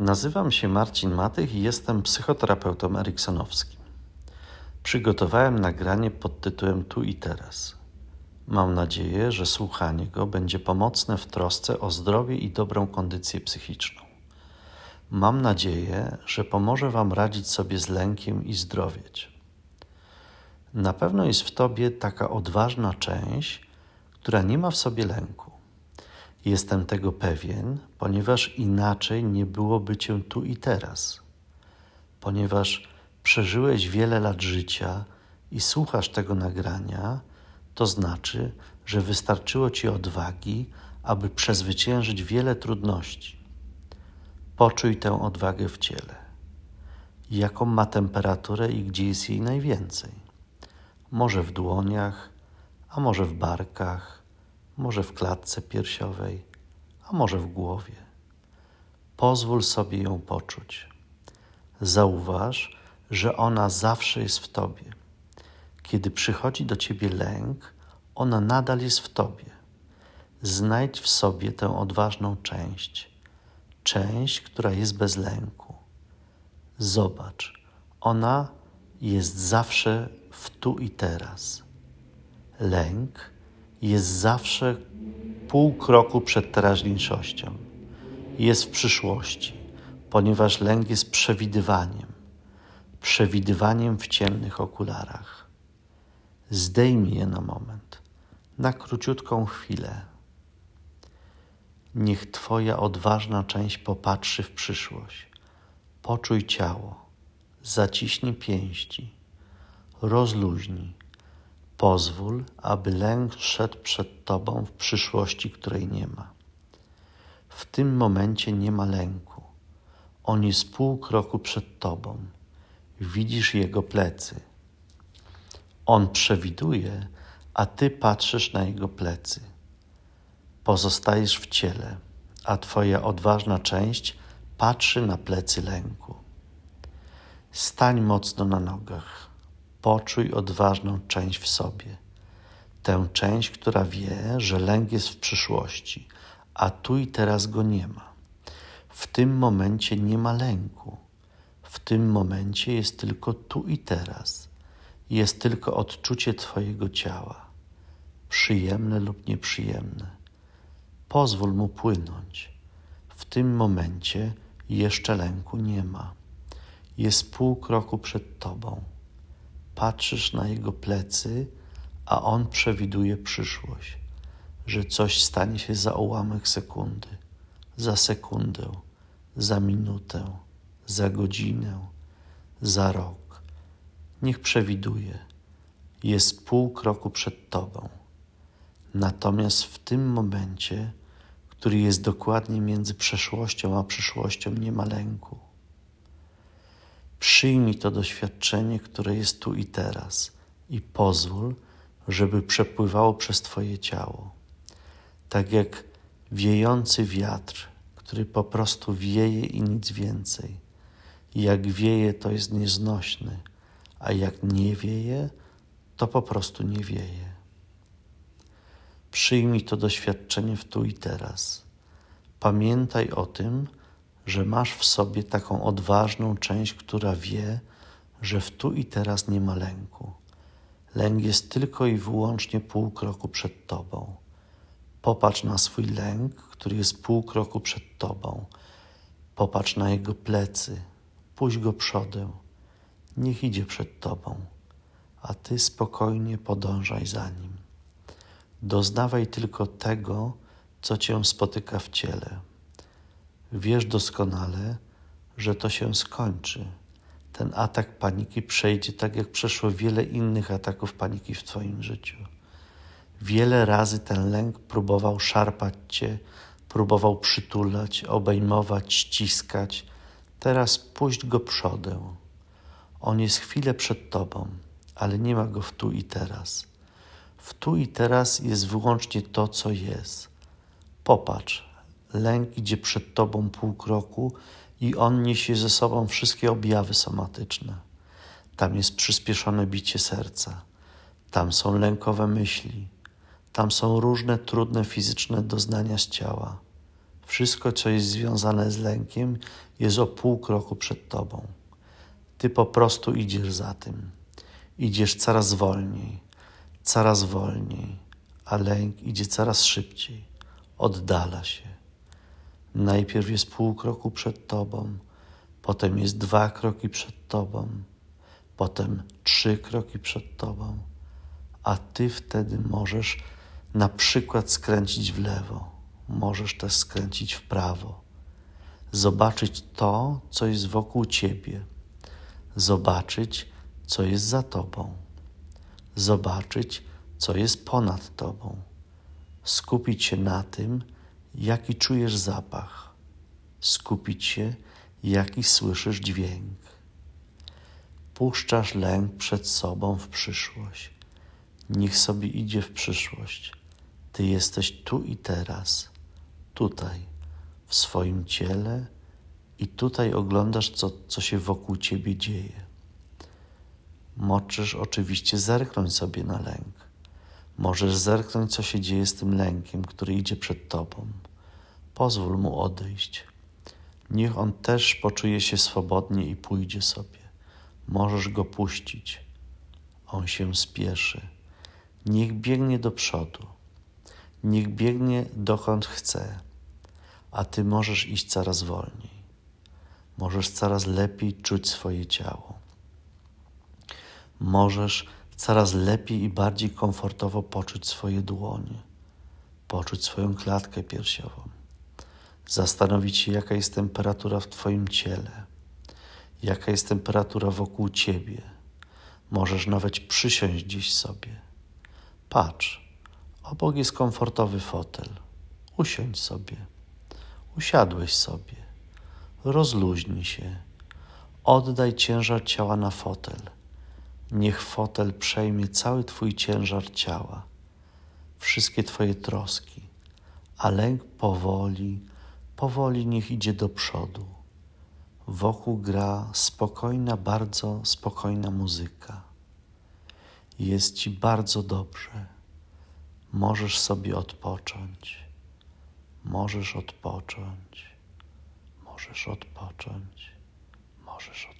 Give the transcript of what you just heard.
Nazywam się Marcin Matych i jestem psychoterapeutą eriksonowskim. Przygotowałem nagranie pod tytułem Tu i teraz. Mam nadzieję, że słuchanie go będzie pomocne w trosce o zdrowie i dobrą kondycję psychiczną. Mam nadzieję, że pomoże Wam radzić sobie z lękiem i zdrowieć. Na pewno jest w Tobie taka odważna część, która nie ma w sobie lęku. Jestem tego pewien, ponieważ inaczej nie byłoby cię tu i teraz. Ponieważ przeżyłeś wiele lat życia i słuchasz tego nagrania, to znaczy, że wystarczyło ci odwagi, aby przezwyciężyć wiele trudności. Poczuj tę odwagę w ciele. Jaką ma temperaturę i gdzie jest jej najwięcej? Może w dłoniach, a może w barkach może w klatce piersiowej, a może w głowie. Pozwól sobie ją poczuć. Zauważ, że ona zawsze jest w tobie. Kiedy przychodzi do ciebie lęk, ona nadal jest w tobie. Znajdź w sobie tę odważną część, część, która jest bez lęku. Zobacz, ona jest zawsze w tu i teraz. Lęk jest zawsze pół kroku przed teraźniejszością. Jest w przyszłości, ponieważ lęk jest przewidywaniem, przewidywaniem w ciemnych okularach. Zdejmij je na moment, na króciutką chwilę. Niech Twoja odważna część popatrzy w przyszłość. Poczuj ciało, zaciśnij pięści, rozluźnij Pozwól, aby lęk szedł przed Tobą w przyszłości, której nie ma. W tym momencie nie ma lęku. On jest pół kroku przed Tobą. Widzisz Jego plecy. On przewiduje, a Ty patrzysz na Jego plecy. Pozostajesz w ciele, a Twoja odważna część patrzy na plecy lęku. Stań mocno na nogach Poczuj odważną część w sobie. Tę część, która wie, że lęk jest w przyszłości, a tu i teraz go nie ma. W tym momencie nie ma lęku. W tym momencie jest tylko tu i teraz. Jest tylko odczucie Twojego ciała, przyjemne lub nieprzyjemne. Pozwól mu płynąć. W tym momencie jeszcze lęku nie ma. Jest pół kroku przed Tobą patrzysz na jego plecy, a on przewiduje przyszłość, że coś stanie się za ułamek sekundy, za sekundę, za minutę, za godzinę, za rok. Niech przewiduje, jest pół kroku przed tobą. Natomiast w tym momencie, który jest dokładnie między przeszłością a przyszłością, nie ma lęku Przyjmij to doświadczenie, które jest tu i teraz i pozwól, żeby przepływało przez Twoje ciało. Tak jak wiejący wiatr, który po prostu wieje i nic więcej. Jak wieje, to jest nieznośny, a jak nie wieje, to po prostu nie wieje. Przyjmij to doświadczenie w tu i teraz. Pamiętaj o tym, że masz w sobie taką odważną część, która wie, że w tu i teraz nie ma lęku. Lęk jest tylko i wyłącznie pół kroku przed tobą. Popatrz na swój lęk, który jest pół kroku przed tobą. Popatrz na jego plecy, puść go przodem. Niech idzie przed tobą, a ty spokojnie podążaj za nim. Doznawaj tylko tego, co cię spotyka w ciele Wiesz doskonale, że to się skończy. Ten atak paniki przejdzie tak, jak przeszło wiele innych ataków paniki w Twoim życiu. Wiele razy ten lęk próbował szarpać Cię, próbował przytulać, obejmować, ściskać. Teraz puść go przodę. On jest chwilę przed Tobą, ale nie ma go w tu i teraz. W tu i teraz jest wyłącznie to, co jest. Popatrz, Lęk idzie przed tobą pół kroku i on niesie ze sobą wszystkie objawy somatyczne. Tam jest przyspieszone bicie serca, tam są lękowe myśli, tam są różne trudne fizyczne doznania z ciała. Wszystko, co jest związane z lękiem, jest o pół kroku przed tobą. Ty po prostu idziesz za tym. Idziesz coraz wolniej, coraz wolniej, a lęk idzie coraz szybciej, oddala się. Najpierw jest pół kroku przed tobą, potem jest dwa kroki przed tobą, potem trzy kroki przed tobą, a ty wtedy możesz na przykład skręcić w lewo, możesz też skręcić w prawo, zobaczyć to, co jest wokół ciebie, zobaczyć, co jest za tobą, zobaczyć, co jest ponad tobą, skupić się na tym, jaki czujesz zapach, skupić się, jaki słyszysz dźwięk. Puszczasz lęk przed sobą w przyszłość. Niech sobie idzie w przyszłość. Ty jesteś tu i teraz, tutaj, w swoim ciele i tutaj oglądasz, co, co się wokół ciebie dzieje. Możesz oczywiście zerknąć sobie na lęk. Możesz zerknąć, co się dzieje z tym lękiem, który idzie przed tobą. Pozwól mu odejść. Niech on też poczuje się swobodnie i pójdzie sobie. Możesz go puścić. On się spieszy. Niech biegnie do przodu. Niech biegnie dokąd chce, a ty możesz iść coraz wolniej. Możesz coraz lepiej czuć swoje ciało. Możesz coraz lepiej i bardziej komfortowo poczuć swoje dłonie, poczuć swoją klatkę piersiową, zastanowić się, jaka jest temperatura w Twoim ciele, jaka jest temperatura wokół Ciebie. Możesz nawet przysiąść gdzieś sobie. Patrz, obok jest komfortowy fotel. Usiądź sobie. Usiadłeś sobie. Rozluźnij się. Oddaj ciężar ciała na fotel Niech fotel przejmie cały Twój ciężar ciała, wszystkie Twoje troski, a lęk powoli, powoli niech idzie do przodu. Wokół gra spokojna, bardzo spokojna muzyka. Jest Ci bardzo dobrze. Możesz sobie odpocząć. Możesz odpocząć. Możesz odpocząć. Możesz odpocząć.